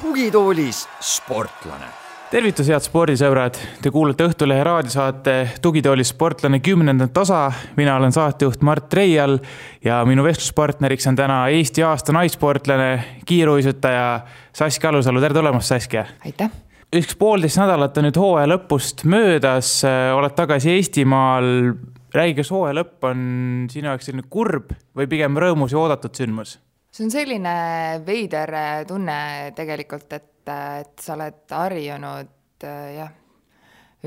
tugitoolis sportlane tervitus, head spordisõbrad, te kuulate Õhtulehe raadiosaate Tugitoolis sportlane kümnendat osa. mina olen saatejuht Mart Reial ja minu vestluspartneriks on täna Eesti aasta naissportlane, kiiruisutaja Saskia Alusalu, tere tulemast, Saskia. aitäh. Üks poolteist nädalat on nüüd hooaja lõpust möödas, oled tagasi Eestimaal. räägi, kas hooaja lõpp on sinu jaoks selline kurb või pigem rõõmus ja oodatud sündmus? see on selline veider tunne tegelikult, et et sa oled harjunud jah,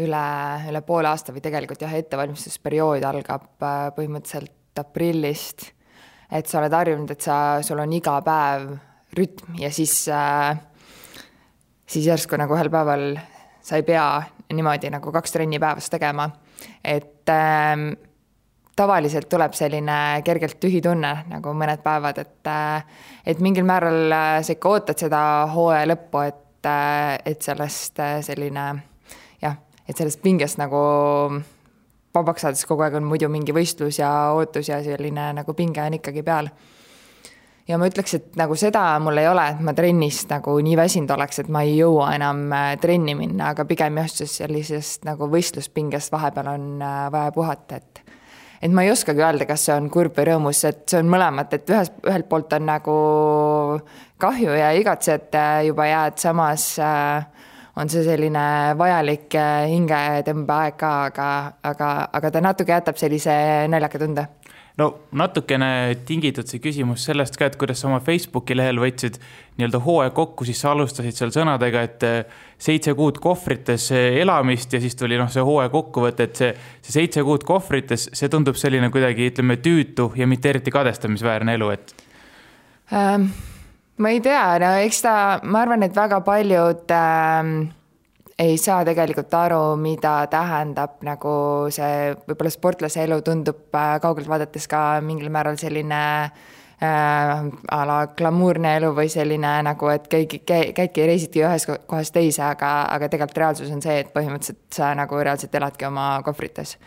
üle, üle poole aasta või tegelikult jah, ettevalmistusperiood algab äh, põhimõtteliselt aprillist. et sa oled harjunud, et sa, sul on iga päev rütm ja siis, äh, siis järsku nagu ühel päeval sa ei pea niimoodi nagu kaks trenni päevas tegema. et äh, tavaliselt tuleb selline kergelt tühi tunne nagu mõned päevad, et, äh, et mingil määral äh, sa ikka ootad seda hooaja lõppu, et, äh, et sellest selline jah, et sellest pingest nagu vabaks saades kogu aeg on muidu mingi võistlus ja ootus ja selline nagu pinge on ikkagi peal. Ja ma ütleks, et nagu seda mul ei ole, et ma trennist nagu nii väsinud oleks, et ma ei jõua enam trenni minna, aga pigem just sellisest nagu võistluspingest vahepeal on vaja puhata, et et ma ei oskagi öelda, kas see on kurb või rõõmus, et see on mõlemat, et ühes, ühelt poolt on nagu kahju ja igatsed juba jääd, samas äh, on see selline vajalik äh, hingetõmbeaeg ka, aga, aga, aga ta natuke jätab sellise naljaka tunde no natukene tingitud see küsimus sellest ka, et kuidas sa oma Facebooki lehel võtsid nii-öelda hooaja kokku, siis sa alustasid seal sõnadega, et eh, seitse kuud kohvrites eh, elamist ja siis tuli noh, see hooaja kokkuvõte, et see, see seitse kuud kohvrites, see tundub selline kuidagi ütleme tüütu ja mitte eriti kadestamisväärne elu, et ähm,. ma ei tea, no eks ta, ma arvan, et väga paljud ähm ei saa tegelikult aru, mida tähendab nagu see, võib-olla sportlase elu tundub äh, kaugelt vaadates ka mingil määral selline äh, a la glamuurne elu või selline nagu, et käigi, käidki ja reisidki ühest kohast teise, aga, aga tegelikult reaalsus on see, et põhimõtteliselt sa nagu reaalselt eladki oma kohvrites.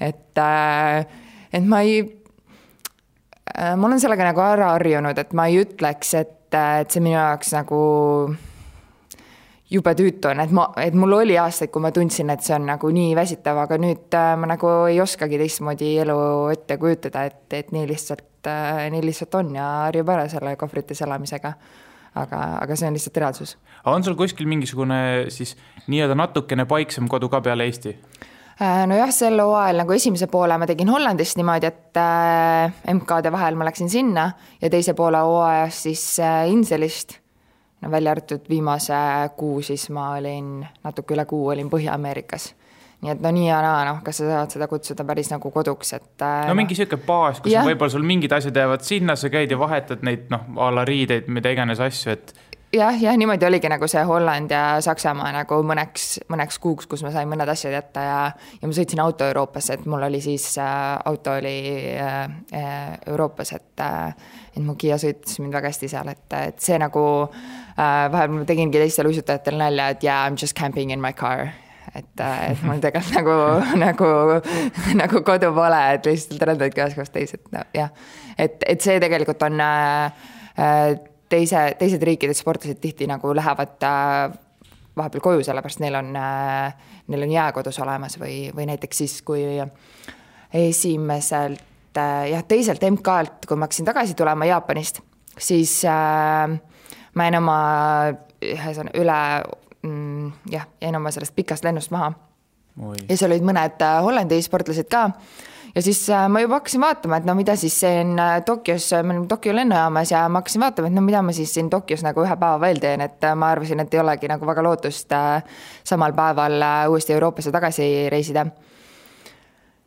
et äh,, et ma ei äh,, ma olen sellega nagu ära harjunud, et ma ei ütleks, et, et see minu jaoks nagu jube tüütu on, et ma, et mul oli aastaid, kui ma tundsin, et see on nagu nii väsitav, aga nüüd äh, ma nagu ei oskagi teistmoodi elu ette kujutada, et, et nii lihtsalt, äh, nii lihtsalt on ja harjub ära selle kohvrites elamisega. aga, aga see on lihtsalt reaalsus. on sul kuskil mingisugune siis nii-öelda natukene paiksem kodu ka peale Eesti? Äh, nojah, sel hooajal nagu esimese poole ma tegin Hollandist niimoodi, et MK-de vahel ma läksin sinna ja teise poole hooajast siis Inselist no välja arvatud viimase kuu, siis ma olin, natuke üle kuu olin Põhja-Ameerikas. nii et no nii ja naa, noh, kas sa saad seda kutsuda päris nagu koduks, et. Äh, no mingi sihuke baas, kus võib-olla sul mingid asjad jäävad sinna, sa käid ja vahetad neid noh, a la riideid, mida iganes asju, et jah, jah, niimoodi oligi nagu see Holland ja Saksamaa nagu mõneks, mõneks kuuks, kus ma sain mõned asjad jätta ja, ja ma sõitsin auto Euroopasse, et mul oli siis äh,, auto oli äh, äh Euroopas, et äh, et mu Kiia sõitis mind väga hästi seal, et, et see nagu äh, vahepeal ma tegingi teistele uisutajatele nalja, et yeah, I m just camping in my car et, äh, et mul tegelikult nagu, nagu, nagu kodu pole, et lihtsalt rändadki ühest kohast teise, et no jah. et, et see tegelikult on äh, äh, teise, teised riikide sportlased tihti nagu lähevad äh, vahepeal koju, sellepärast neil on äh,, neil on jää kodus olemas või, või näiteks siis, kui esimeselt äh, jah, teiselt MK-lt, kui ma hakkasin tagasi tulema Jaapanist, siis äh, ma jäin oma ühesõnaga üle mm, jah, jäin oma sellest pikast lennust maha. ja seal olid mõned Hollandi sportlased ka ja siis äh, ma juba hakkasin vaatama, et no mida siis siin äh, Tokyos, me olime Tokyo lennujaamas ja ma hakkasin vaatama, et no mida ma siis siin Tokyos nagu ühe päeva veel teen, et ma arvasin, et ei olegi nagu väga lootust samal päeval uuesti Euroopasse tagasi reisida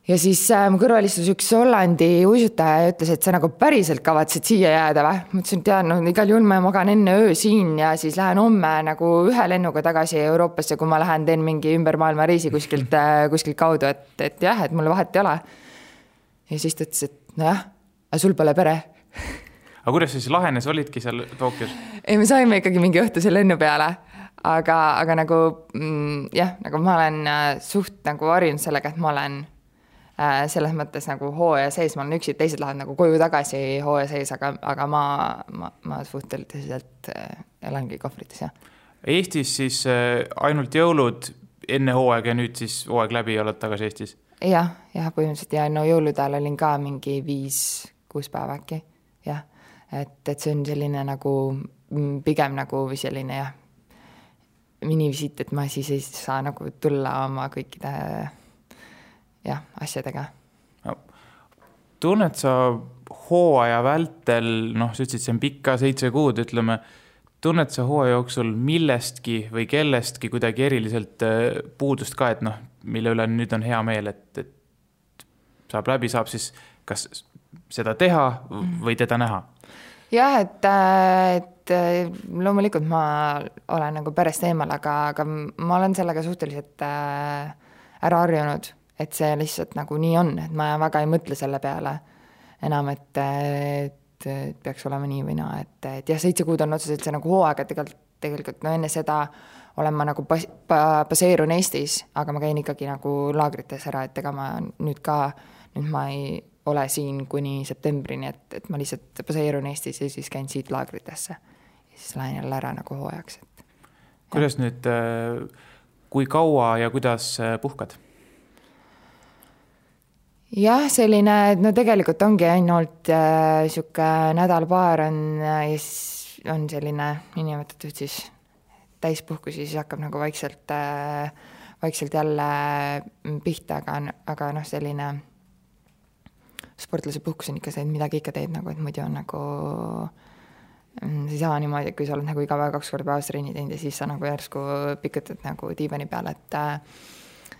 ja siis äh, mu kõrval istus üks Hollandi uisutaja ja ütles, et sa nagu päriselt kavatsed siia jääda või? ma ütlesin, et jaa, no igal juhul ma magan enne öö siin ja siis lähen homme nagu ühe lennuga tagasi Euroopasse, kui ma lähen teen mingi ümber maailma reisi kuskilt äh,, kuskilt kaudu, et, et jah, et mul vahet ei ole. Ja siis ta ütles, et nojah, aga sul pole pere aga kuidas see siis lahenes, olidki seal Tokyos? ei, me saime ikkagi mingi õhtuse lennu peale aga, aga nagu mm, jah, nagu ma olen äh, suht nagu harjunud sellega, et ma olen äh, selles mõttes nagu hooaja sees, ma olen üksi, teised lähevad nagu koju tagasi hooaja sees, aga, aga ma, ma, ma suhteliselt äh, elangi kohvrites, jah. Eestis siis äh, ainult jõulud enne hooaega ja nüüd siis hooaeg läbi oled tagasi Eestis? Jah, jah, põhimõtteliselt ja no jõulude ajal olin ka mingi viis-kuus päeva äkki, jah. et, et see on selline nagu mm, pigem nagu selline jah minivisiit, et ma siis ei saa nagu tulla oma kõikide jah, asjadega no,. tunned sa hooaja vältel, noh, sa ütlesid, see on pikk ka, seitse kuud, ütleme, tunned sa hooaja jooksul millestki või kellestki kuidagi eriliselt äh, puudust ka, et noh, mille üle nüüd on hea meel, et, et saab läbi, saab siis kas seda teha või teda näha? jah, et, äh, et äh, loomulikult ma olen nagu perest eemal, aga, aga ma olen sellega suhteliselt ära harjunud, et see lihtsalt nagu nii on, et ma väga ei mõtle selle peale enam, et, et, et peaks olema nii või naa, et, et jah, seitse kuud on otseselt see nagu hooaeg, et tegelikult, tegelikult no enne seda olen ma nagu bas-, baseerun Eestis, aga ma käin ikkagi nagu laagrites ära, et ega ma nüüd ka, nüüd ma ei ole siin kuni septembrini, et, et ma lihtsalt baseerun Eestis ja siis käin siit laagritesse. ja siis lähen jälle ära nagu hooajaks, et. kuidas nüüd, äh, kui kaua ja kuidas äh, puhkad? Jah, selline, no tegelikult ongi ainult äh, sihuke nädal-paar on äh, ja siis on selline niinimetatud siis täispuhkus ja siis hakkab nagu vaikselt äh,, vaikselt jälle pihta, aga, aga noh, selline sportlase puhkus on ikka see, et midagi ikka teed nagu, et muidu on nagu mm, sa ei saa niimoodi, et kui sa oled nagu iga päev kaks korda päevas trenni teinud ja siis sa nagu järsku pikutad nagu diivani peal, et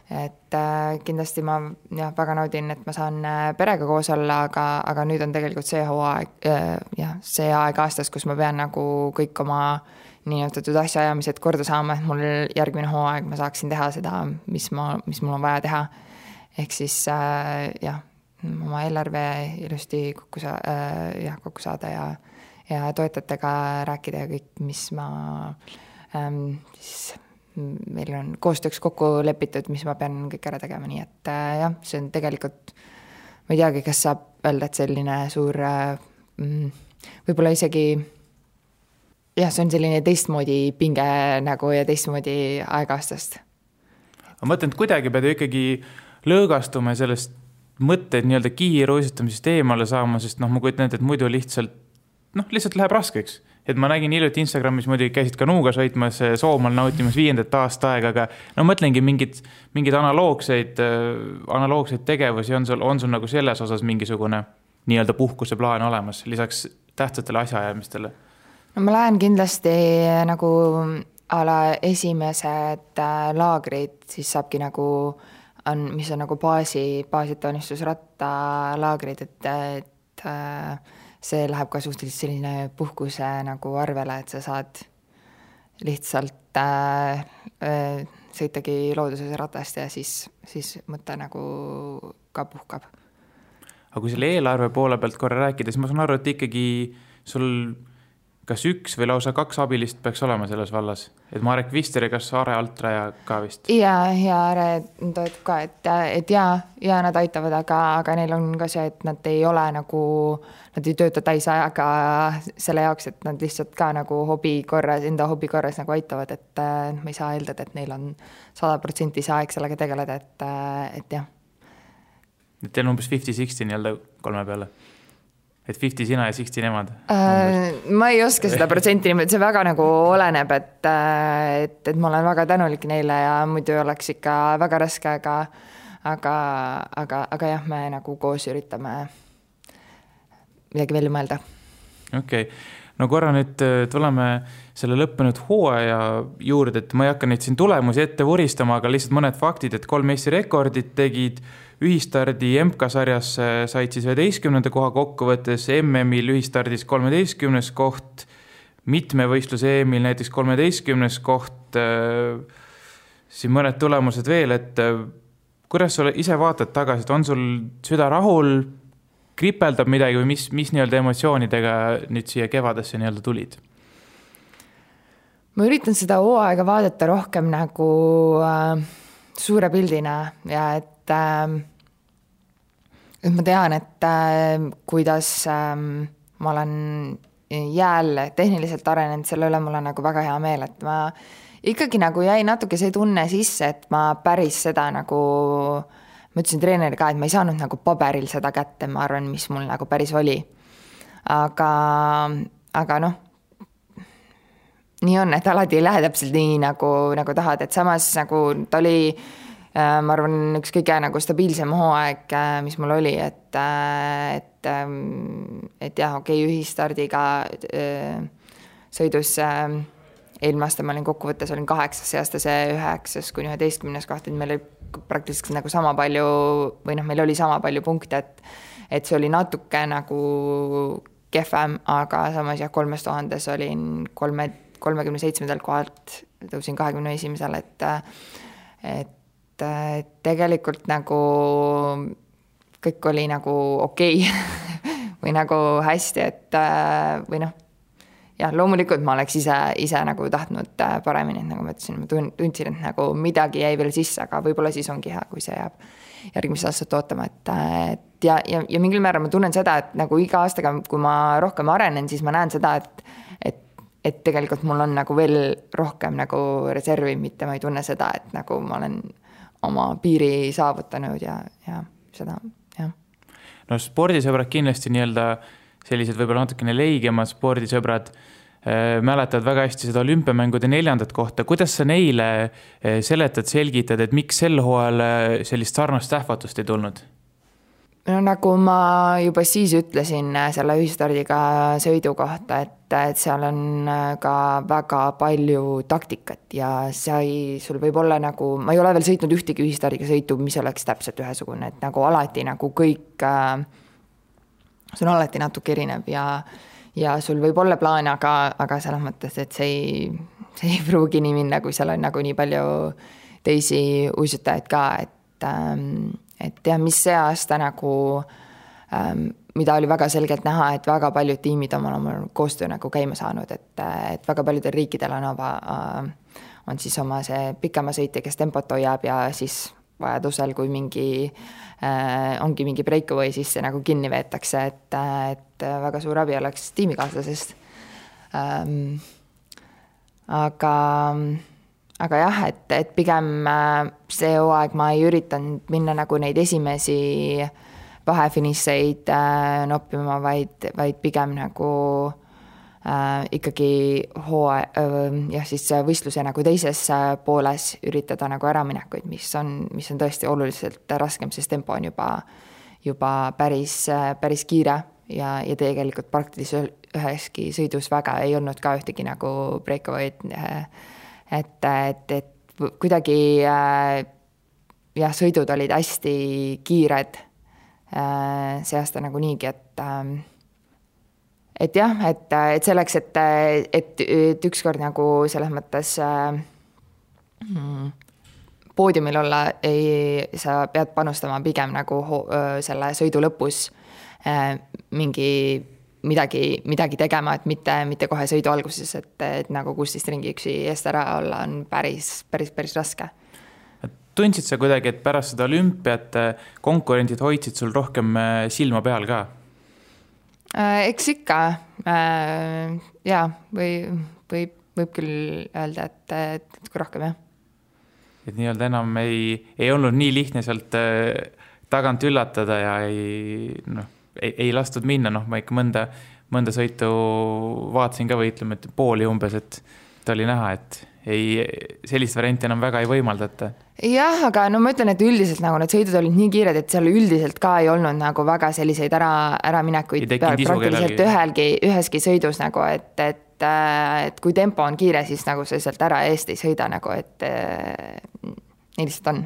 et äh, kindlasti ma jah, väga naudin, et ma saan äh, perega koos olla, aga, aga nüüd on tegelikult see hooaeg, äh, jah, see aeg aastas, kus ma pean nagu kõik oma niinimetatud asjaajamised korda saama, et mul järgmine hooaeg ma saaksin teha seda, mis ma, mis mul on vaja teha. ehk siis äh, jah oma eelarve ilusti kokku saa- äh,, jah, kokku saada ja, ja toetajatega rääkida ja kõik, mis ma ähm, siis meil on koostööks kokku lepitud, mis ma pean kõik ära tegema, nii et äh, jah, see on tegelikult, ma ei teagi, kas saab öelda, et selline suur äh, võib-olla isegi jah, see on selline teistmoodi pinge nagu ja teistmoodi aeg-aastast. ma mõtlen, et kuidagi pead ju ikkagi lõõgastuma sellest mõtteid nii-öelda kiiruisutamisest eemale saama, sest noh, ma kujutan ette, et muidu lihtsalt noh, lihtsalt läheb raskeks. Et ma nägin hiljuti Instagramis muidugi käisid ka Nuuga sõitmas Soomaal nautimas viiendat aasta aega, aga no mõtlengi mingid, mingeid analoogseid, analoogseid tegevusi on sul, on sul nagu selles osas mingisugune nii-öelda puhkuseplaan olemas, lisaks tähtsatele asjaajamistele? no ma lähen kindlasti nagu a la esimesed laagrid, siis saabki nagu on, mis on nagu baasi, baasitoonistusrattalaagrid, et, et äh, see läheb ka suhteliselt selline puhkuse nagu arvele, et sa saad lihtsalt äh, äh, sõitagi looduses ratast ja siis, siis mõte nagu ka puhkab. aga kui selle eelarve poole pealt korra rääkida, siis ma saan aru, et ikkagi sul kas üks või lausa kaks abilist peaks olema selles vallas, et Marek Vister ja kas Are Altraja ka vist? ja, ja Are toetab ka, et, et ja, ja nad aitavad, aga, aga neil on ka see, et nad ei ole nagu, nad ei tööta täisajaga selle jaoks, et nad lihtsalt ka nagu hobi korras, enda hobi korras nagu aitavad, et ma ei saa eeldada, et neil on sada protsenti see aeg sellega tegeleda, et, et jah. et teil on umbes fifty-sixty nii-öelda kolme peale et fifty sina ja sixty nemad äh,? ma ei oska seda protsenti niimoodi, see väga nagu oleneb, et, äh, et, et ma olen väga tänulik neile ja muidu oleks ikka väga raske, aga aga, aga, aga jah, me nagu koos üritame midagi välja mõelda. okei okay., no korra nüüd äh, tuleme selle lõppenud hooaja juurde, et ma ei hakka neid siin tulemusi ette vuristama, aga lihtsalt mõned faktid, et kolm Eesti rekordit tegid ühistardi MK-sarjas said siis üheteistkümnenda koha kokkuvõttes, MM-il ühistardis kolmeteistkümnes koht, mitmevõistluse EM-il näiteks kolmeteistkümnes koht, siin mõned tulemused veel, et kuidas sa ise vaatad tagasi, et on sul süda rahul, kripeldab midagi või mis, mis nii-öelda emotsioonidega nüüd siia kevadesse nii-öelda tulid? Ma üritan seda hooaega vaadata rohkem nagu äh, suure pildina ja et äh, et ma tean, et äh, kuidas äh, ma olen jääl tehniliselt arenenud, selle üle mul on nagu väga hea meel, et ma ikkagi nagu jäi natuke see tunne sisse, et ma päris seda nagu, ma ütlesin treenerile ka, et ma ei saanud nagu paberil seda kätte, ma arvan, mis mul nagu päris oli. aga, aga noh, nii on, et alati ei lähe täpselt nii, nagu, nagu tahad, et samas nagu ta oli äh, ma arvan, üks kõige nagu stabiilsem hooaeg, äh, mis mul oli, et, äh, et, ähm, et jah, okei okay,, ühistardiga sõidus eelmine aasta ma olin kokkuvõttes olin kaheksas, see aasta see üheksas kuni üheteistkümnes koht, et meil oli praktiliselt nagu sama palju või noh, meil oli sama palju punkte, et et see oli natuke nagu kehvem, aga samas jah, kolmes tuhandes olin kolme kolmekümne seitsmendalt kohalt tõusin kahekümne esimesele, et et tegelikult nagu kõik oli nagu okei okay. või nagu hästi, et või noh, jah, loomulikult ma oleks ise, ise nagu tahtnud paremini, et nagu ma ütlesin, ma tund-, tundsin, et nagu midagi jäi veel sisse, aga võib-olla siis ongi hea, kui see jääb järgmist aastat ootama, et, et ja, ja, ja mingil määral ma tunnen seda, et nagu iga aastaga, kui ma rohkem arenen, siis ma näen seda, et et tegelikult mul on nagu veel rohkem nagu reservi, mitte ma ei tunne seda, et nagu ma olen oma piiri saavutanud ja, ja seda, jah. no spordisõbrad kindlasti nii-öelda sellised võib-olla natukene leigemad spordisõbrad äh, mäletavad väga hästi seda olümpiamängude neljandat kohta, kuidas sa neile äh, seletad, selgitad, et miks sel hooajal äh, sellist sarnast ähvatust ei tulnud? No nagu ma juba siis ütlesin äh, selle ühistardiga sõidu kohta, et, et seal on äh, ka väga palju taktikat ja sai, sul võib olla nagu, ma ei ole veel sõitnud ühtegi ühistardiga sõitu, mis oleks täpselt ühesugune, et nagu alati nagu kõik äh,, see on alati natuke erinev ja ja sul võib olla plaan, aga, aga selles mõttes, et see ei, see ei pruugi nii minna, kui seal on nagu nii palju teisi uisutajaid ka, et ähm, et jah, mis see aasta nagu ähm, mida oli väga selgelt näha, et väga paljud tiimid on oma koostöö nagu käima saanud, et, et väga paljudel riikidel on oma äh,, on siis oma see pikema sõitja, kes tempot hoiab ja siis vajadusel, kui mingi äh,, ongi mingi breakaway, siis see nagu kinni veetakse, et, et väga suur abi oleks tiimikaaslasest ähm,. aga aga jah, et, et pigem äh, see hooaeg ma ei üritanud minna nagu neid esimesi vahefinišeid äh, noppima, vaid, vaid pigem nagu äh, ikkagi hooaja äh,, jah, siis võistluse nagu teises äh, pooles üritada nagu äraminekuid, mis on, mis on tõesti oluliselt raskem, sest tempo on juba, juba päris, äh, päris kiire ja, ja tegelikult praktiliselt üheski sõidus väga ei olnud ka ühtegi nagu breakaway'd äh, et, et, et kuidagi äh, jah, sõidud olid hästi kiired äh, see aasta nagu niigi, et äh, et jah, et, et selleks, et, et, et ükskord nagu selles mõttes äh, poodiumil olla, ei, sa pead panustama pigem nagu selle sõidu lõpus mingi midagi, midagi tegema, et mitte, mitte kohe sõidu alguses, et, et nagu kuusteist ringi üksi eest ära olla on päris, päris, päris raske. tundsid sa kuidagi, et pärast seda olümpiat äh, konkurendid hoidsid sul rohkem äh, silma peal ka? Äh, eks ikka jaa, või võib, võib küll öelda, et, et natuke rohkem jah. et nii-öelda enam ei, ei olnud nii lihtne sealt tagant üllatada ja ei noh ei, ei lastud minna, noh, ma ikka mõnda, mõnda sõitu vaatasin ka või ütleme, et pooli umbes, et, et oli näha, et ei, sellist varianti enam väga ei võimaldata. jah, aga no ma ütlen, et üldiselt nagu need sõidud olid nii kiired, et seal üldiselt ka ei olnud nagu väga selliseid ära, äraminekuid praktiliselt ühelgi, üheski sõidus nagu, et, et et kui tempo on kiire, siis nagu sa sealt ära eest ei sõida nagu, et nii lihtsalt on.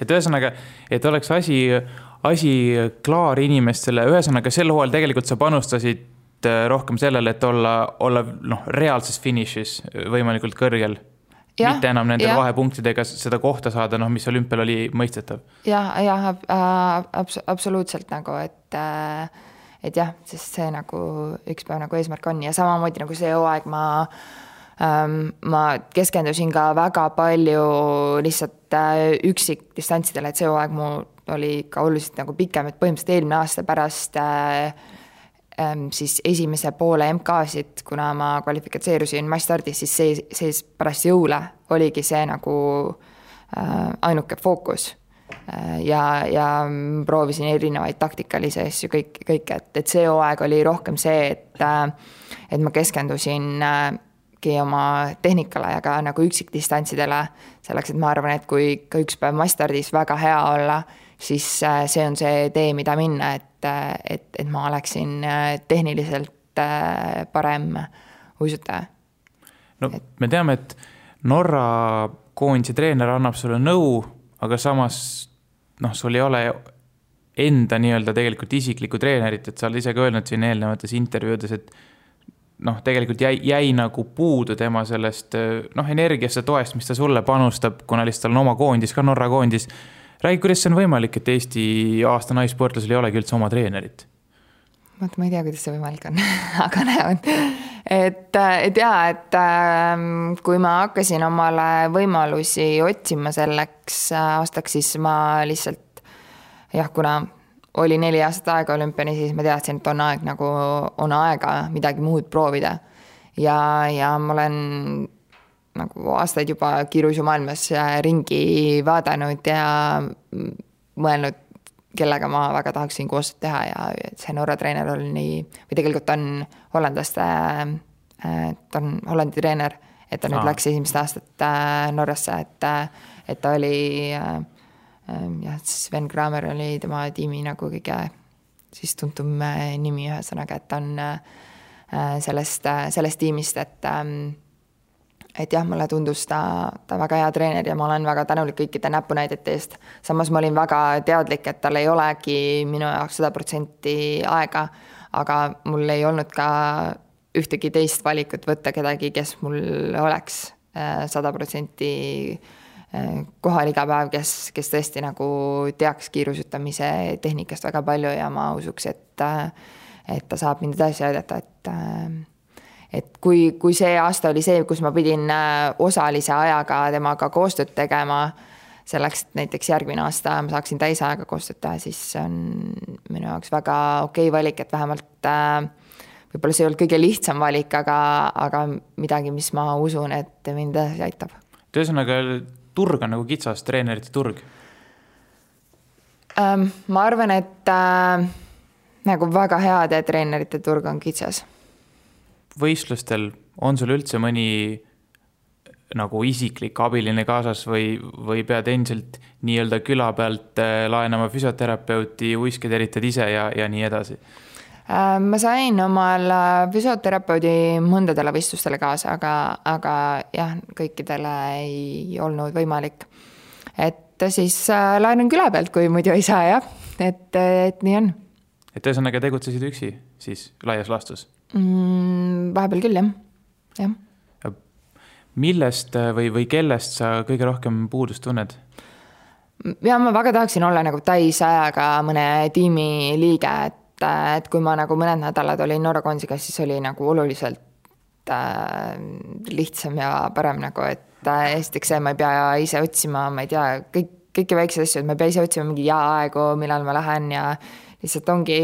et ühesõnaga, et oleks asi asi klaar inimestele, ühesõnaga sel hooajal tegelikult sa panustasid äh, rohkem sellele, et olla, olla noh, reaalses finišis võimalikult kõrgel. mitte enam nende vahepunktidega seda kohta saada, noh, mis olümpial oli mõistetav ja,. jah, jah äh, abs-, absoluutselt nagu, et äh, et jah, sest see nagu üks päev nagu eesmärk on ja samamoodi nagu see hooaeg ma ähm, ma keskendusin ka väga palju lihtsalt äh, üksikdistantsidele, et see hooaeg mul oli ikka oluliselt nagu pikem, et põhimõtteliselt eelmine aasta pärast äh, ähm, siis esimese poole MK-sid, kuna ma kvalifitseerusin massstardis, siis see, see pärast jõule oligi see nagu äh, ainuke fookus. Äh, ja, ja proovisin erinevaid taktikalisi asju, kõik, kõike, et, et see hooaeg oli rohkem see, et äh, et ma keskendusin oma tehnikale ja ka nagu üksikdistantsidele, selleks et ma arvan, et kui ka üks päev massstardis väga hea olla, siis äh, see on see tee, mida minna, et, äh, et, et ma oleksin äh, tehniliselt parem uisutaja. no et... me teame, et Norra koondise treener annab sulle nõu, aga samas noh, sul ei ole enda nii-öelda tegelikult isiklikku treenerit, et sa oled ise ka öelnud siin eelnevates intervjuudes, et noh, tegelikult jäi, jäi nagu puudu tema sellest noh, energiast ja toest, mis ta sulle panustab, kuna lihtsalt tal on oma koondis ka, Norra koondis räägi, kuidas see on võimalik, et Eesti aasta naissportlasel ei olegi üldse oma treenerit? vot ma ei tea, kuidas see võimalik on aga näe on. et, et jaa, et ähm, kui ma hakkasin omale võimalusi otsima selleks aastaks, siis ma lihtsalt jah, kuna oli neli aastat aega olümpiani, siis ma teadsin, et on aeg nagu, on aega midagi muud proovida. ja, ja ma olen nagu aastaid juba kiiruisumaailmas äh, ringi vaadanud ja mõelnud, kellega ma väga tahaksin koostööd teha ja see Norra treener oli nii, või tegelikult on hollandlaste, äh, ta on Hollandi treener, et ta nüüd Aa. läks esimest aastat äh, Norrasse, et, et ta oli jah, Sven Kramer oli tema tiimi nagu kõige siis tuntum nimi, ühesõnaga, et ta on sellest, sellest tiimist, et ähm, et jah, mulle tundus ta, ta väga hea treener ja ma olen väga tänulik kõikide näpunäidete eest. samas ma olin väga teadlik, et tal ei olegi minu jaoks sada protsenti aega, aga mul ei olnud ka ühtegi teist valikut võtta kedagi, kes mul oleks äh, sada protsenti äh, kohal iga päev, kes, kes tõesti nagu teaks kiirusutamise tehnikast väga palju ja ma usuks, et, äh, et ta saab mind edasi aidata, et et kui, kui see aasta oli see, kus ma pidin äh, osalise ajaga temaga koostööd tegema, selleks, et näiteks järgmine aasta ma saaksin täisajaga koostööd teha, siis see on minu jaoks väga okei okay valik, et vähemalt äh, võib-olla see ei olnud kõige lihtsam valik, aga, aga midagi, mis ma usun, et mind edasi aitab. et ühesõnaga, turg on nagu kitsas, treenerite turg ähm,? ma arvan, et äh, nagu väga heade treenerite turg on kitsas võistlustel on sul üldse mõni nagu isiklik abiline kaasas või, või pead endiselt nii-öelda küla pealt äh, laenama füsioterapeuti, uiske teritad ise ja, ja nii edasi? Äh, ma sain omal äh, füsioterapeudi mõndadele võistlustele kaasa, aga, aga jah, kõikidele ei olnud võimalik. et siis laenan küla pealt, kui muidu ei saa jah, et, et nii on. et ühesõnaga tegutsesid üksi siis laias laastus mm,? vahepeal küll, jah, jah. millest äh, või, või kellest sa kõige rohkem puudust tunned? ja ma väga tahaksin olla nagu täisajaga mõne tiimi liige, et, et kui ma nagu mõned nädalad olin Norra koondisega, siis oli nagu oluliselt äh, lihtsam ja parem nagu, et äh, esiteks see, ma ei pea ise otsima, ma ei tea, kõik, kõiki väikseid asju, et ma ei pea ise otsima mingi jaaegu, millal ma lähen ja lihtsalt ongi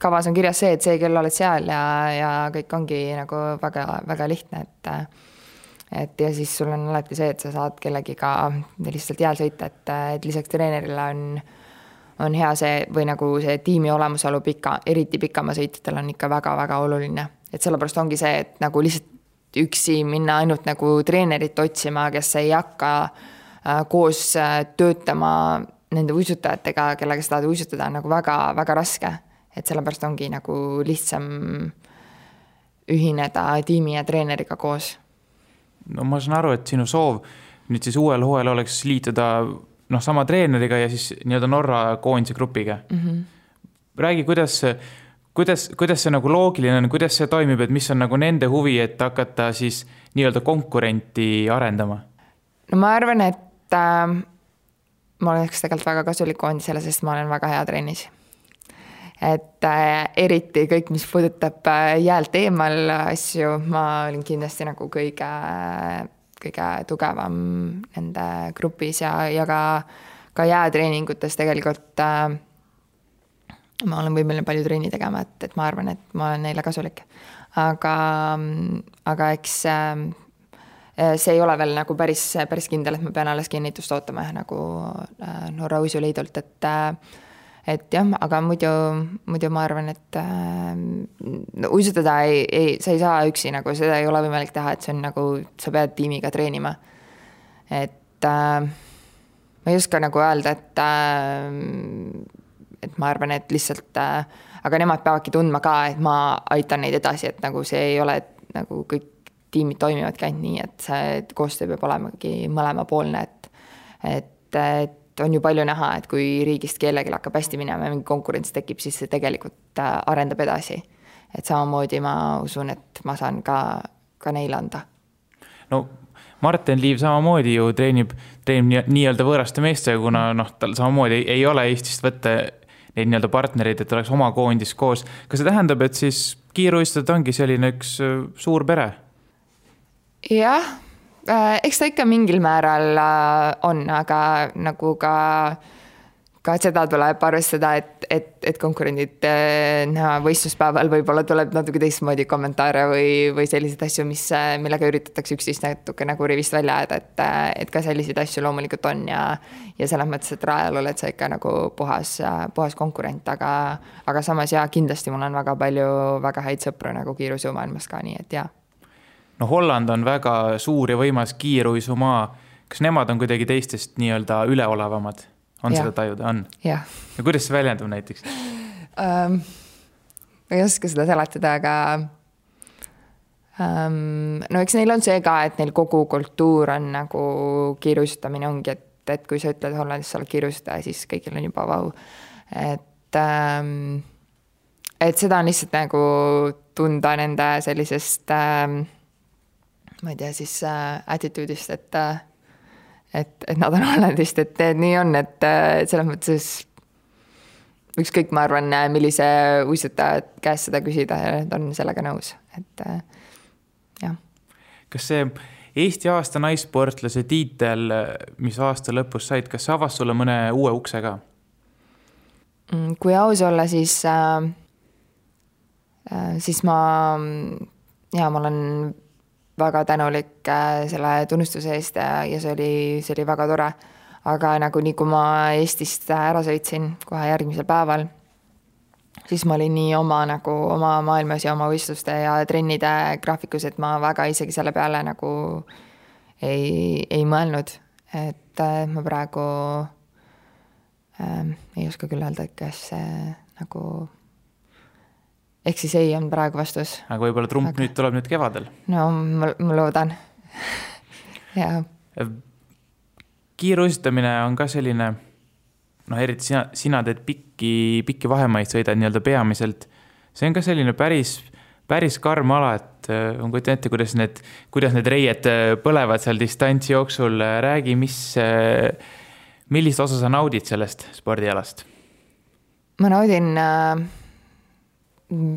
kavas on kirjas see, et see kell oled seal ja, ja kõik ongi nagu väga, väga lihtne, et et ja siis sul on alati see, et sa saad kellegiga lihtsalt jääl sõita, et, et lisaks treenerile on, on hea see või nagu see tiimi olemasolu pika, eriti pikamaasõitjatel on ikka väga-väga oluline. et sellepärast ongi see, et nagu lihtsalt üksi minna ainult nagu treenerit otsima, kes ei hakka äh, koos äh, töötama nende uisutajatega, kellega sa tahad uisutada, on nagu väga-väga raske et sellepärast ongi nagu lihtsam ühineda tiimi ja treeneriga koos. no ma saan aru, et sinu soov nüüd siis uuel hooajal oleks liituda noh, sama treeneriga ja siis nii-öelda Norra koondise grupiga mm. -hmm. räägi, kuidas, kuidas, kuidas see nagu loogiline on, kuidas see toimib, et mis on nagu nende huvi, et hakata siis nii-öelda konkurenti arendama? no ma arvan, et äh, ma oleks tegelikult väga kasulik koondisele, sest ma olen väga hea trennis et äh, eriti kõik, mis puudutab äh, jäält eemal asju, ma olin kindlasti nagu kõige, kõige tugevam nende grupis ja, ja ka, ka jäätreeningutes tegelikult äh, ma olen võimeline palju trenni tegema, et, et ma arvan, et ma olen neile kasulik. aga, aga eks äh, see ei ole veel nagu päris, päris kindel, et ma pean alles kinnitust ootama nagu äh, Norra Uisuliidult, et et jah, aga muidu, muidu ma arvan, et äh, no, uisutada ei, ei, sa ei saa üksi nagu, seda ei ole võimalik teha, et see on nagu, sa pead tiimiga treenima. et äh, ma ei oska nagu öelda, et äh, et ma arvan, et lihtsalt äh,, aga nemad peavadki tundma ka, et ma aitan neid edasi, et nagu see ei ole nagu kõik tiimid toimivadki ainult nii, et see koostöö peab olemagi mõlemapoolne, et et, et on ju palju näha, et kui riigist kellelgi hakkab hästi minema ja mingi konkurents tekib, siis see tegelikult äh, arendab edasi. et samamoodi ma usun, et ma saan ka, ka neile anda. no Martin Liiv samamoodi ju treenib, treenib nii-öelda võõraste meestega, kuna noh, tal samamoodi ei, ole Eestist võtta neid nii-öelda partnereid, et oleks oma koondis koos. kas see tähendab, et siis kiiruistajad ongi selline üks äh, suur pere? jah eks ta ikka mingil määral äh, on, aga nagu ka, ka seda tuleb arvestada, et, et, et konkurendid äh, näha võistluspäeval võib-olla tuleb natuke teistmoodi kommentaare või, või selliseid asju, mis, millega üritatakse üksteist natuke nagu rivist välja ajada, et, et ka selliseid asju loomulikult on ja ja selles mõttes, et rajal oled sa ikka nagu puhas, puhas konkurent, aga aga samas jaa, kindlasti mul on väga palju väga häid sõpru nagu kiirusjõumaailmas ka, nii et jaa no Holland on väga suur ja võimas kiiruisumaa. kas nemad on kuidagi teistest nii-öelda üleolevamad? on ja. seda tajuda, on? ja kuidas see väljendub näiteks um,? ma ei oska seda seletada, aga um, no eks neil on see ka, et neil kogu kultuur on nagu kiiruisutamine ongi, et, et kui sa ütled Hollandis sa oled kiirusutaja, siis kõigil on juba vau. et um, et seda on lihtsalt nagu tunda nende sellisest ähm, ma ei tea, siis äh, attitude'ist, et äh, et, et nad on Hollandist, et nii on, et, äh, selles mõttes ükskõik, ma arvan, millise uisutaja käest seda küsida ja nad on sellega nõus, et jah. kas see Eesti aasta naissportlase tiitel, mis aasta lõpus said, kas see avas sulle mõne uue ukse ka? Mm, kui aus olla, siis äh,, siis ma, jaa, ma olen väga tänulik äh, selle tunnustuse eest ja, see oli, see oli väga tore. aga nagu nii, kui ma Eestist ära sõitsin kohe järgmisel päeval, siis ma olin nii oma nagu oma maailmas ja oma võistluste ja trennide graafikus, et ma väga isegi selle peale nagu ei, ei mõelnud, et äh, ma praegu äh, ei oska küll öelda, kas see nagu ehk siis ei on praegu vastus. aga võib-olla trump aga... nüüd tuleb nüüd kevadel? no ma, ma loodan jaa. kiiruisutamine on ka selline, noh, eriti sina, sina teed pikki, pikki vahemaid, sõidad nii-öelda peamiselt. see on ka selline päris, päris karm ala, et äh, ma kujutan ette, kuidas need, kuidas need reied äh, põlevad seal distantsi jooksul. räägi, mis, äh, millist osa sa naudid sellest spordialast? ma naudin äh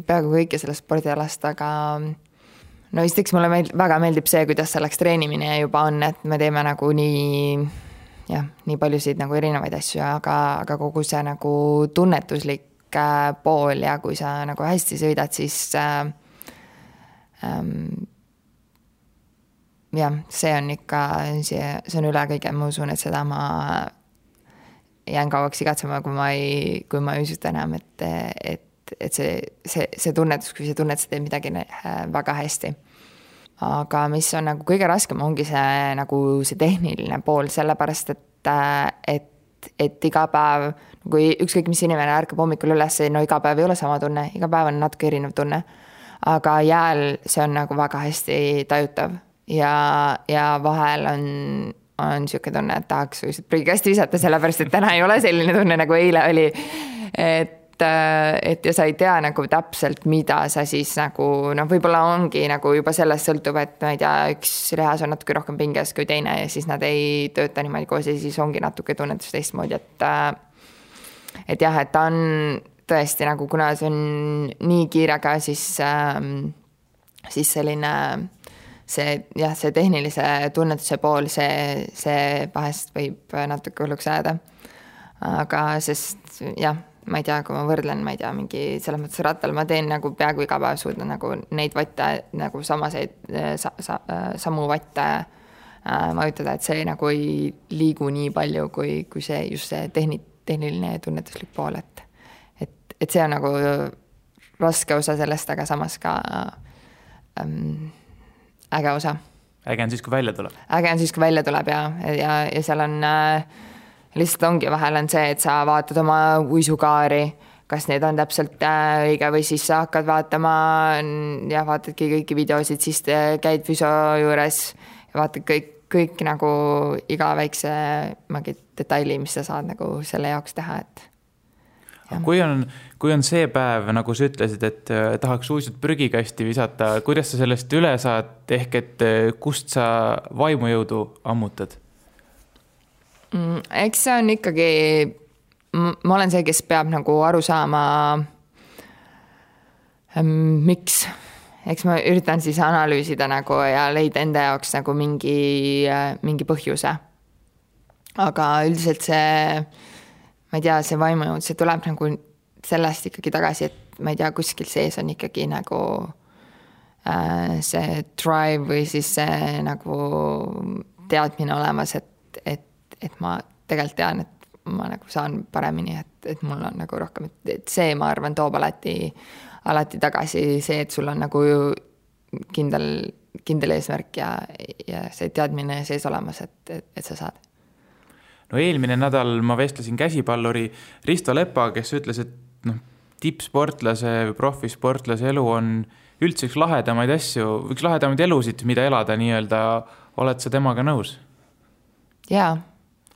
peaaegu kõike sellest spordialast, aga no esiteks mulle meeld-, väga meeldib see, kuidas selleks treenimine juba on, et me teeme nagu nii jah, nii paljusid nagu erinevaid asju, aga, aga kogu see nagu tunnetuslik äh, pool ja kui sa nagu hästi sõidad, siis äh, ähm, jah, see on ikka, see, see on üle kõige, ma usun, et seda ma jään kauaks igatsema, kui ma ei, kui ma ei uisuta enam, et, et et see, see, see tunnetus, kui sa tunned, sa teed midagi äh, väga hästi. aga mis on nagu kõige raskem, ongi see nagu see tehniline pool, sellepärast et, äh, et, et iga päev, kui ükskõik mis inimene ärkab hommikul üles, no iga päev ei ole sama tunne, iga päev on natuke erinev tunne. aga jääl see on nagu väga hästi tajutav ja, ja vahel on on niisugune tunne, et tahaks lihtsalt prügikasti visata, sellepärast et täna ei ole selline tunne, nagu eile oli. et et, ja sa ei tea nagu täpselt, mida sa siis nagu noh, võib-olla ongi nagu juba sellest sõltub, et ma ei tea, üks lihas on natuke rohkem pinges kui teine ja siis nad ei tööta niimoodi koos ja siis ongi natuke tunnetus teistmoodi, et. Äh, et jah, et ta on, tõesti nagu, kuna see on nii kiirega, siis ähm,, siis selline see jah, see tehnilise tunnetuse pool, see, see vahest võib natuke hulluks ajada. aga sest jah, ma ei tea, kui ma võrdlen, ma ei tea, mingi selles mõttes rattal ma teen nagu peaaegu iga päev suudan nagu neid vatte nagu samaseid sa, sa, samu vatte äh, vajutada, et see nagu ei liigu nii palju, kui, kui see just see tehni-, tehniline ja tunnetuslik pool, et et, et see on nagu raske osa sellest, aga samas ka ähm, äge osa. äge on siis, kui välja tuleb? äge on siis, kui välja tuleb ja, ja, ja seal on äh, lihtsalt ongi, vahel on see, et sa vaatad oma uisukaari, kas need on täpselt äh, õige või siis sa hakkad vaatama ja vaatadki kõiki videosid, siis käid füsio juures ja vaatad kõik, kõik nagu iga väikse mingi detaili, mis sa saad nagu selle jaoks teha, et kui on, kui on see päev, nagu sa ütlesid, et äh, tahaks uisud prügikasti visata, kuidas sa sellest üle saad, ehk et äh, kust sa vaimujõudu ammutad mm,? Eks see on ikkagi, ma olen see, kes peab nagu aru saama, miks eks ma üritan siis analüüsida nagu ja leida enda jaoks nagu mingi, mingi põhjuse. aga üldiselt see ma ei tea, see vaimujõud, see tuleb nagu sellest ikkagi tagasi, et ma ei tea, kuskil sees on ikkagi nagu äh, see drive või siis see nagu teadmine olemas, et, et, et ma tegelikult tean, et ma nagu saan paremini, et, et mul on nagu rohkem, et, et see, ma arvan, toob alati, alati tagasi see, et sul on nagu kindel, kindel eesmärk ja, ja see teadmine sees olemas, et, et, et sa saad no eelmine nädal ma vestlesin käsipalluri Risto Lepaga, kes ütles, et noh, tippsportlase või profisportlase elu on üldse üks lahedamaid asju, üks lahedamaid elusid, mida elada nii-öelda. oled sa temaga nõus? jaa,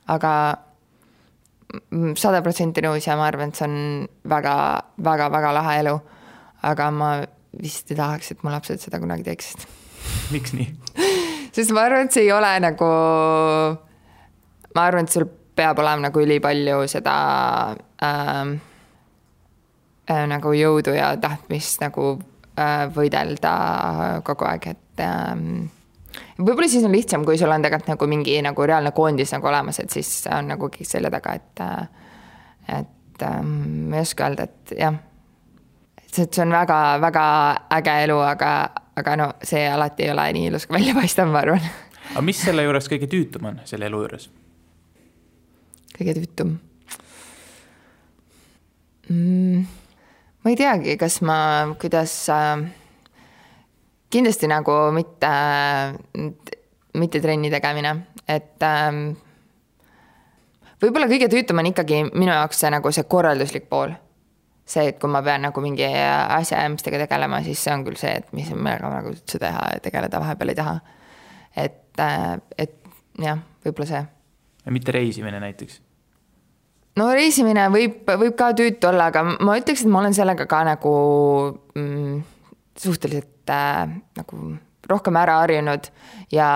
aga sada protsenti nõus ja ma arvan, et see on väga, väga, väga lahe elu. aga ma vist ei tahaks, et mu lapsed seda kunagi teeksid. miks nii sest ma arvan, et see ei ole nagu ma arvan, et sul peab olema nagu ülipalju seda ähm, äh, nagu jõudu ja tahtmist nagu äh, võidelda kogu aeg, et ähm, võib-olla siis on lihtsam, kui sul on tegelikult nagu mingi nagu reaalne koondis nagu olemas, et siis on nagu kõik selja taga, et äh, et ähm, ma ei oska öelda, et jah. see, see on väga-väga äge elu, aga, aga no see alati ei ole nii ilus, kui välja paistab, ma arvan. aga mis selle juures kõige tüütum on, selle elu juures? kõige tüütum mm,? ma ei teagi, kas ma, kuidas äh, kindlasti nagu mitte, mitte trenni tegemine, et äh, võib-olla kõige tüütum on ikkagi minu jaoks see nagu see korralduslik pool. see, et kui ma pean nagu mingi asjaajamistega tegelema, siis see on küll see, et mis, millega ma nagu üldse teha ja tegeleda vahepeal ei taha. et, äh, et jah, võib-olla see. mitte reisimine näiteks no reisimine võib, võib ka tüütu olla, aga ma ütleks, et ma olen sellega ka nagu mm, suhteliselt äh, nagu rohkem ära harjunud ja,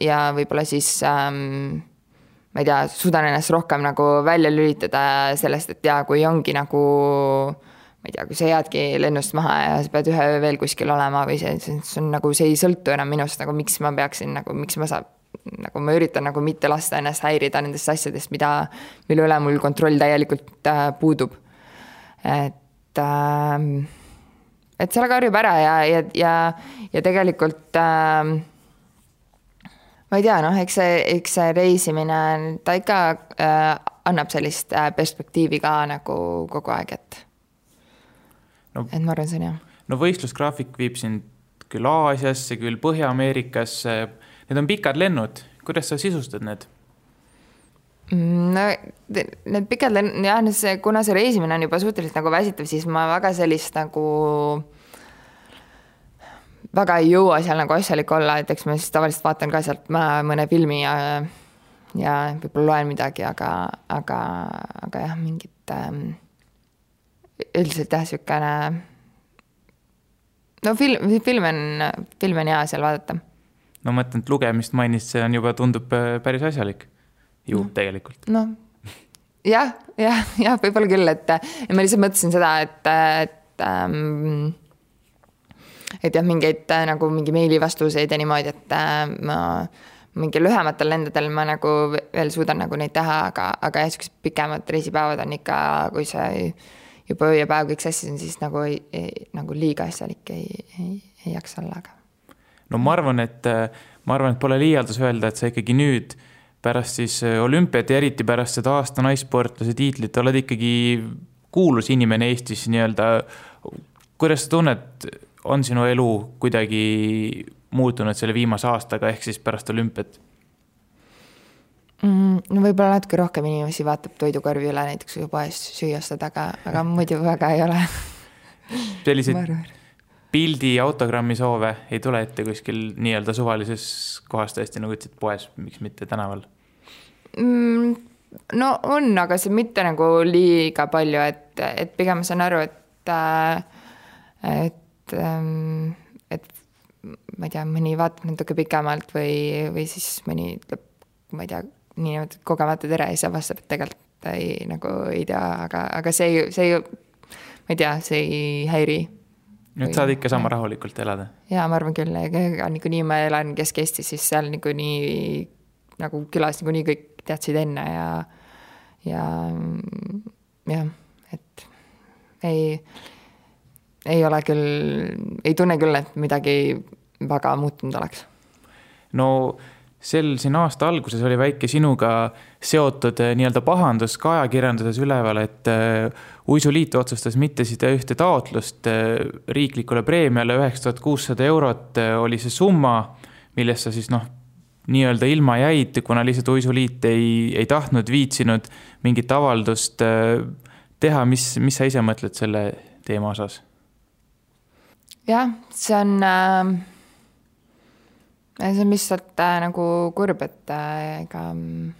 ja võib-olla siis ähm, ma ei tea, suudan ennast rohkem nagu välja lülitada sellest, et jaa, kui ongi nagu ma ei tea, kui sa jäädki lennust maha ja sa pead ühe öö veel kuskil olema või see, see on nagu, see ei sõltu enam minust, nagu miks ma peaksin nagu, miks ma saan nagu ma üritan nagu mitte lasta ennast häirida nendest asjadest, mida, mille üle mul kontroll täielikult äh, puudub. et äh,, et sellega harjub ära ja, ja, ja, ja tegelikult äh, ma ei tea, noh, eks see, eks see reisimine, ta ikka äh, annab sellist äh, perspektiivi ka nagu kogu aeg, et no,. et ma arvan, see on hea. no võistlusgraafik viib sind küll Aasiasse, küll Põhja-Ameerikasse Need on pikad lennud, kuidas sa sisustad need? Mm, no need pikad lennud, jah, see, kuna see reisimine on juba suhteliselt nagu väsitav, siis ma väga sellist nagu väga ei jõua seal nagu asjalik olla, et eks ma siis tavaliselt vaatan ka sealt mõne filmi ja ja võib-olla loen midagi, aga, aga, aga jah, mingit ähm, üldiselt jah, niisugune no film, film on, filmi on hea seal vaadata. No ma mõtlen, et lugemist mainist, see on juba, tundub päris asjalik ju no. tegelikult. noh, jah, jah, jah, võib-olla küll, et ma lihtsalt mõtlesin seda, et, et ähm, et jah, mingeid nagu mingi meilivastuseid ja niimoodi, et äh, ma mingi lühematel lendadel ma nagu veel suudan nagu neid teha, aga, aga jah, siuksed pikemad reisipäevad on ikka, kui see juba öö ja päev kõik sassis on, siis nagu ei, ei, nagu liiga asjalik ei, ei, ei jaksa olla, aga. no ma arvan, et, ma arvan, et pole liialdus öelda, et sa ikkagi nüüd pärast siis olümpiat ja eriti pärast seda aasta naissportlase tiitlit oled ikkagi kuulus inimene Eestis nii-öelda. kuidas sa tunned, on sinu elu kuidagi muutunud selle viimase aastaga, ehk siis pärast olümpiat mm,? no võib-olla natuke rohkem inimesi vaatab toidukorvi üle näiteks kui poes süüa ostad, aga, aga muidu väga ei ole selliseid pildi, autogrammi soove ei tule ette kuskil nii-öelda suvalises kohas tõesti, nagu ütlesid, poes, miks mitte tänaval mm,? no on, aga see mitte nagu liiga palju, et, et pigem ma saan aru, et, et ähm, ma ei tea, mõni vaatab natuke pikemalt või, või siis mõni ütleb, ma ei tea, niinimetatud kogemata tere ja siis avastab, et tegelikult ta ei, nagu ei tea, aga, aga see see ma ei tea, see ei häiri. Nüüd saad ikka sama rahulikult elada? jaa, ma arvan küll, ega niikuinii ma elan Kesk-Eestis, siis seal niikuinii nagu külas niikuinii kõik teadsid enne ja, ja jah, et ei ei ole küll, ei tunne küll, et midagi väga muutunud oleks. no sel siin aasta alguses oli väike sinuga seotud eh, nii-öelda pahandus ka ajakirjanduses üleval, et eh, uisuliit otsustas mitte sida ühte taotlust eh, riiklikule preemiale, üheksa tuhat kuussada eurot oli see summa, millest sa siis noh, nii-öelda ilma jäid, kuna lihtsalt uisuliit ei, ei tahtnud, viitsinud mingit avaldust teha, mis, mis sa ise mõtled selle teema osas? jah, see on äh,, see on lihtsalt äh, nagu kurb, et äh, ega äh,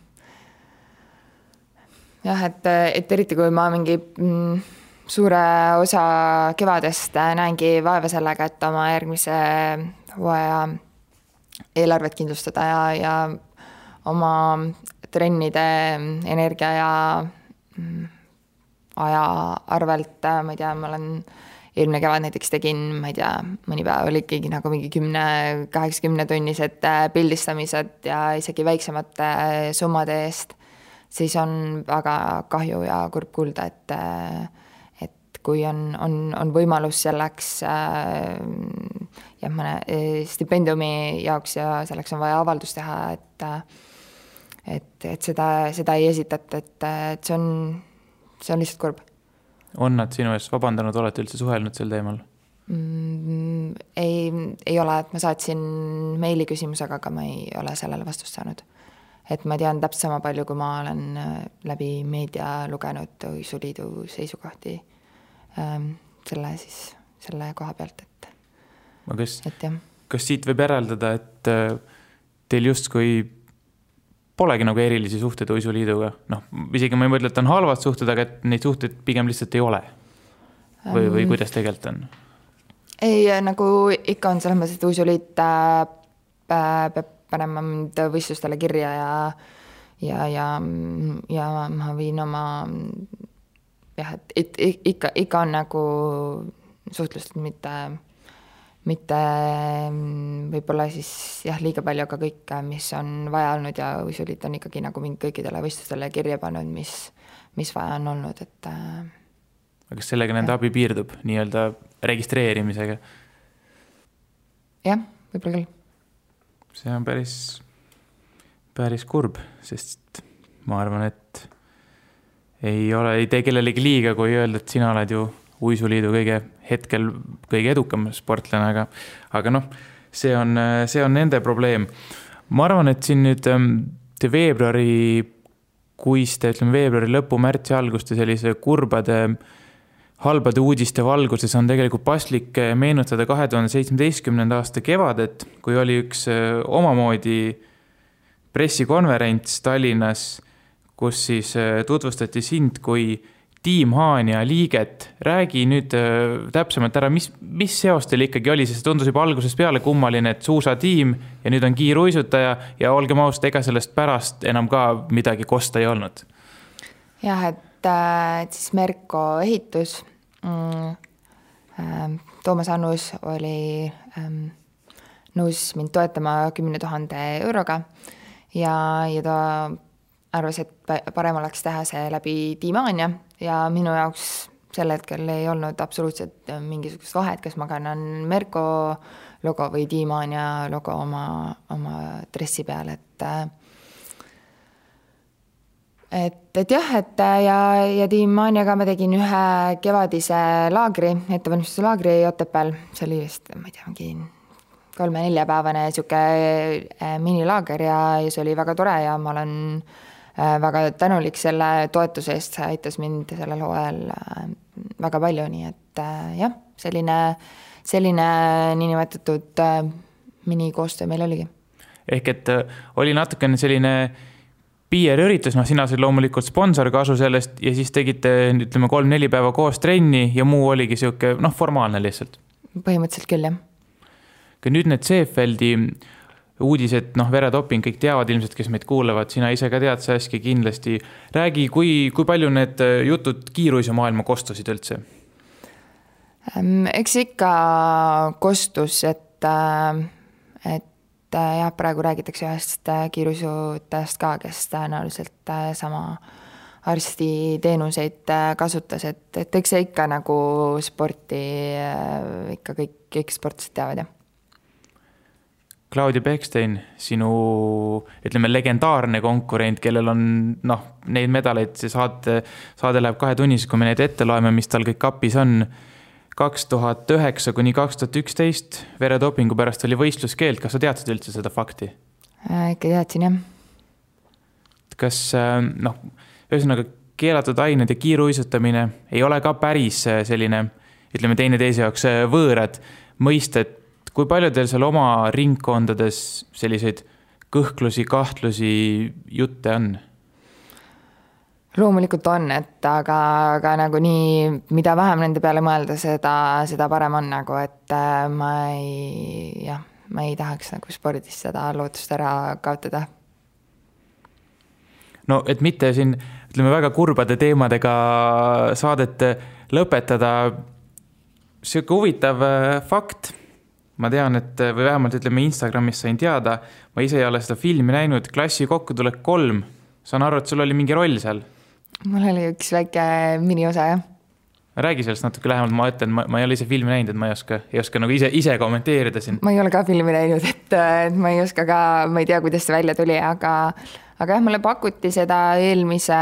jah, et, et eriti kui ma mingi mm, suure osa kevadest äh, näengi vaeva sellega, et oma järgmise hooaja eelarvet kindlustada ja, ja oma trennide energia ja mm, aja arvelt, äh, ma ei tea, ma olen eelmine kevad näiteks tegin, ma ei tea, mõni päev oli ikkagi nagu mingi kümne, kaheksakümne tunnised äh, pildistamised ja isegi väiksemate äh, summade eest, siis on väga kahju ja kurb kuulda, et äh, et kui on, on, on võimalus selleks jah, mõne stipendiumi jaoks ja selleks on vaja avaldus teha, et et, et seda, seda ei esitata, et, et see on, see on lihtsalt kurb on nad sinu eest vabandanud, olete üldse suhelnud sel teemal mm,? ei, ei ole, et ma saatsin meili küsimusega, aga ma ei ole sellele vastust saanud. et ma tean täpselt sama palju, kui ma olen äh, läbi meedia lugenud Uisuliidu seisukohti ähm, selle siis, selle koha pealt, et. aga kas, kas siit võib järeldada, et äh, teil justkui polegi nagu erilisi suhteid uisuliiduga, noh, isegi ma ei mõtle, et on halvad suhted, aga et neid suhteid pigem lihtsalt ei ole. või, või kuidas tegelikult on? ei, nagu ikka on selles mõttes, et uisuliit äh, peab panema mind võistlustele kirja ja ja, ja, ja ma viin oma jah, et ikka, ikka on nagu suhtlust, mitte mitte mm, võib-olla siis jah, liiga palju, aga kõike, mis on vaja olnud ja uisuliit on ikkagi nagu mind kõikidele võistlustele kirja pannud, mis, mis vaja on olnud, et. Äh, aga kas sellega nende abi piirdub, nii-öelda registreerimisega? jah, võib-olla küll. see on päris, päris kurb, sest ma arvan, et ei ole, ei tee kellelegi liiga, kui öelda, et sina oled ju uisuliidu kõige hetkel kõige edukam sportlane, aga, aga noh, see on, see on nende probleem. ma arvan, et siin nüüd ähm, veebruari, kuiste, ütleme veebruari lõpu, märtsi alguste sellise kurbade, halbade uudiste valguses on tegelikult paslik äh, meenutada kahe tuhande seitsmeteistkümnenda aasta kevadet, kui oli üks äh, omamoodi pressikonverents Tallinnas, kus siis äh, tutvustati sind kui Tiim Haanja liiget, räägi nüüd äh, täpsemalt ära, mis, mis seos teil ikkagi oli, sest tundus juba algusest peale kummaline, et suusatiim ja nüüd on kiiruisutaja ja olgem ausad, ega sellest pärast enam ka midagi kosta ei olnud. jah, et, et siis Merko ehitus mm,. Ähm, Toomas Annus oli ähm, nõus mind toetama kümne tuhande euroga ja, ja ta arvas, et parem oleks teha see läbi Dimiania ja minu jaoks sel hetkel ei olnud absoluutselt mingisugust vahet, kas ma kannan Merko logo või Dimiania logo oma, oma dressi peal, et et, et jah, et ja, ja Tiim Anjaga ma tegin ühe kevadise laagri, ettevalmistuse laagri Otepääl, see oli vist, ma ei tea, mingi kolme-neljapäevane niisugune äh, minilaager ja, ja see oli väga tore ja ma olen äh, väga tänulik selle toetuse eest, see aitas mind sellel hooajal äh, väga palju, nii et jah, selline, selline niinimetatud minikoostöö meil oligi. ehk et oli natukene selline PR-üritus, noh, sina said loomulikult sponsorkasu sellest ja siis tegite, ütleme, kolm-neli päeva koos trenni ja muu oligi sihuke, noh, formaalne lihtsalt. põhimõtteliselt küll, jah. aga nüüd need Seefeldi uudised, noh, veretoping, kõik teavad ilmselt, kes meid kuulavad, sina ise ka tead Saskia kindlasti. räägi, kui, kui palju need jutud kiiruisamaailma kostusid üldse? Ehm, eks ikka kostus, et, äh, et äh, jah, praegu räägitakse ühest äh, kiiruisutajast ka, kes tõenäoliselt äh, sama arstiteenuseid kasutas, et, et eks see ikka nagu sporti ikka kõik, kõik sportlased teavad, jah. Claudia Beckstein, sinu ütleme, legendaarne konkurent, kellel on noh, neid medaleid, see saate, saade läheb kahetunniseks, kui me neid ette loeme, mis tal kõik kapis on kaks tuhat üheksa kuni kaks tuhat üksteist veredopingu pärast oli võistluskeeld, kas sa teadsid üldse seda fakti äh,? ikka teadsin, jah. kas äh, noh, ühesõnaga keelatud ained ja kiiruisutamine ei ole ka päris äh, selline, ütleme teineteise jaoks äh, võõrad mõisted. Kui palju teil seal oma ringkondades selliseid kõhklusi, kahtlusi, jutte on? loomulikult on, et aga, aga nagunii, mida vähem nende peale mõelda, seda, seda parem on nagu, et äh, ma ei, jah, ma ei tahaks nagu spordis seda lootust ära kaotada. no et mitte siin, ütleme väga kurbade teemadega saadet lõpetada, sihuke huvitav äh, fakt ma tean, et või vähemalt ütleme Instagramis sain teada, ma ise ei ole seda filmi näinud, Klassi kokkutulek kolm. saan aru, et sul oli mingi roll seal mul oli üks väike miniosa, jah. räägi sellest natuke lähemalt, ma ütlen, ma, ma ei ole ise filmi näinud, et ma ei oska, ei oska nagu ise, ise kommenteerida siin. ma ei ole ka filmi näinud, et, et ma ei oska ka, ma ei tea, kuidas see välja tuli, aga, aga jah, mulle pakuti seda eelmise,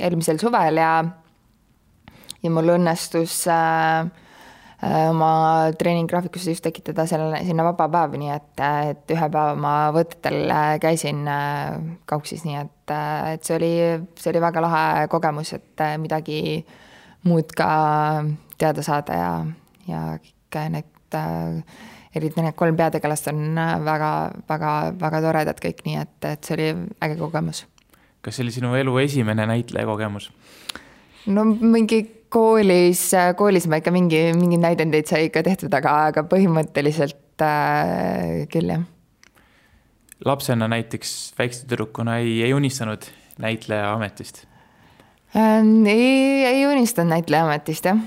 eelmisel suvel ja, ja mul õnnestus äh, oma treeninggraafikusse just tekitada selle, sinna vaba päev, nii et, et ühe päeva ma võtetel äh, käisin äh, kauksis, nii et, et see oli, see oli väga lahe kogemus, et midagi muud ka teada saada ja, ja kõik need eriti need kolm peategelast on väga, väga, väga toredad kõik, nii et, et see oli äge kogemus. kas see oli sinu elu esimene näitleja kogemus? no mingi koolis, koolis ma ikka mingi, mingeid näidendeid sai ikka tehtud, aga, aga põhimõtteliselt äh, küll, jah. lapsena näiteks väikse tüdrukuna ei, ei unistanud näitleja ametist äh,? ei, ei unistanud näitleja ametist, jah.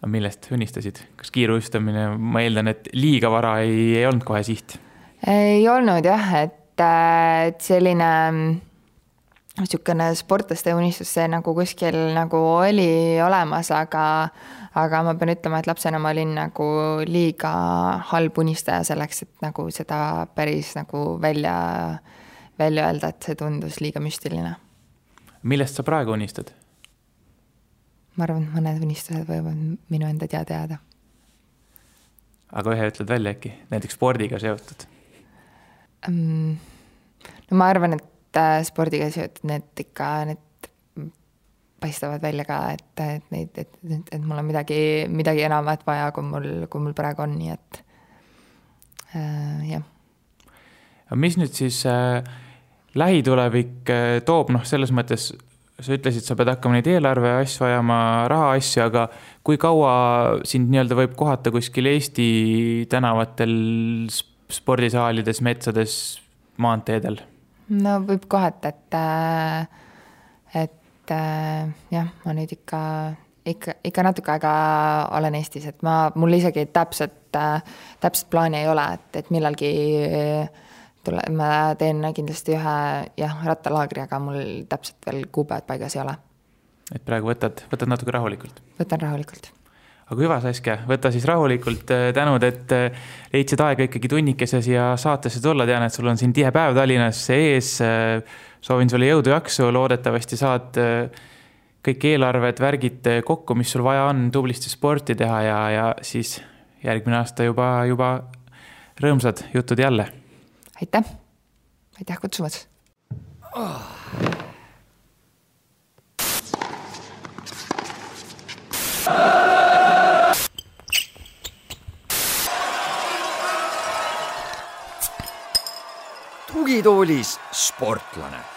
aga millest unistasid, kas kiiruistamine, ma eeldan, et liiga vara ei, ei olnud kohe siht? ei olnud jah, et, et selline niisugune sportlaste unistus, see nagu kuskil nagu oli olemas, aga aga ma pean ütlema, et lapsena ma olin nagu liiga halb unistaja selleks, et nagu seda päris nagu välja, välja öelda, et see tundus liiga müstiline. millest sa praegu unistad? ma arvan, et mõned unistused võivad minu enda teada jääda. aga ühe ütled välja äkki, näiteks spordiga seotud um,? no ma arvan, et Äh, spordiga seotud, need ikka, need paistavad välja ka, et, et neid, et, et, et mul on midagi, midagi enamat vaja, kui mul, kui mul praegu on, nii et äh, jah. aga mis nüüd siis äh, lähitulevik äh, toob, noh, selles mõttes sa ütlesid, sa pead hakkama neid eelarve asju ajama, rahaasju, aga kui kaua sind nii-öelda võib kohata kuskil Eesti tänavatel, spordisaalides, metsades, maanteedel? No võib kohata, et, et äh, jah, ma nüüd ikka, ikka, ikka natuke aega olen Eestis, et ma, mul isegi täpset äh,, täpset plaani ei ole, et, et millalgi äh, tule, ma teen kindlasti ühe jah, rattalaagri, aga mul täpselt veel kuupäevad paigas ei ole. et praegu võtad, võtad natuke rahulikult? võtan rahulikult. Aga hüva, Saskia, võta siis rahulikult, tänud, et leidsid aega ikkagi tunnikese siia saatesse tulla, tean, et sul on siin tihe päev Tallinnas ees. soovin sulle jõudu-jaksu, loodetavasti saad kõik eelarved, värgid kokku, mis sul vaja on, tublisti sporti teha ja, ja siis järgmine aasta juba, juba rõõmsad jutud jälle. Aitäh, aitäh kutsumast! Oh.. Tugitoolis sportlane